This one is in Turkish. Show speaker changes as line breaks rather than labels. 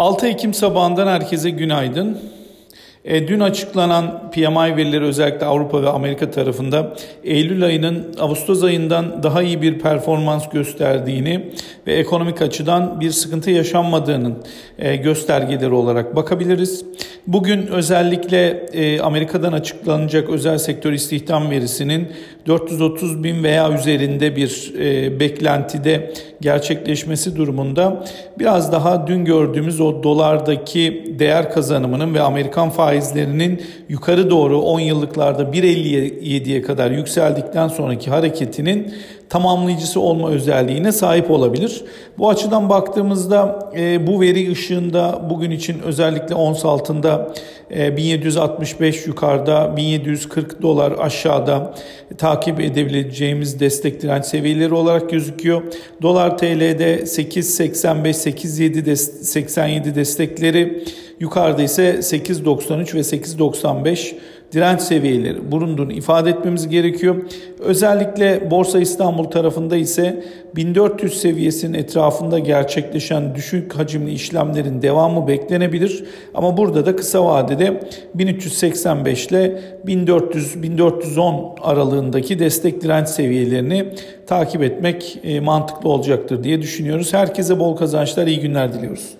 6 Ekim sabahından herkese günaydın. E, dün açıklanan PMI verileri özellikle Avrupa ve Amerika tarafında Eylül ayının Ağustos ayından daha iyi bir performans gösterdiğini ve ekonomik açıdan bir sıkıntı yaşanmadığının e, göstergeleri olarak bakabiliriz. Bugün özellikle e, Amerika'dan açıklanacak özel sektör istihdam verisinin 430 bin veya üzerinde bir e, beklentide gerçekleşmesi durumunda biraz daha dün gördüğümüz o dolardaki değer kazanımının ve Amerikan faizlerinin yukarı doğru 10 yıllıklarda 1.57'ye kadar yükseldikten sonraki hareketinin tamamlayıcısı olma özelliğine sahip olabilir. Bu açıdan baktığımızda e, bu veri ışığında bugün için özellikle ons altında e, 1765 yukarıda 1740 dolar aşağıda takip edebileceğimiz destek direnç seviyeleri olarak gözüküyor. Dolar TL'de 8.85 8.7 87 destekleri yukarıda ise 8.93 ve 8.95 direnç seviyeleri bulunduğunu ifade etmemiz gerekiyor. Özellikle Borsa İstanbul tarafında ise 1400 seviyesinin etrafında gerçekleşen düşük hacimli işlemlerin devamı beklenebilir. Ama burada da kısa vadede 1385 ile 1400-1410 aralığındaki destek direnç seviyelerini takip etmek e, mantıklı olacaktır diye düşünüyoruz. Herkese bol kazançlar, iyi günler diliyoruz.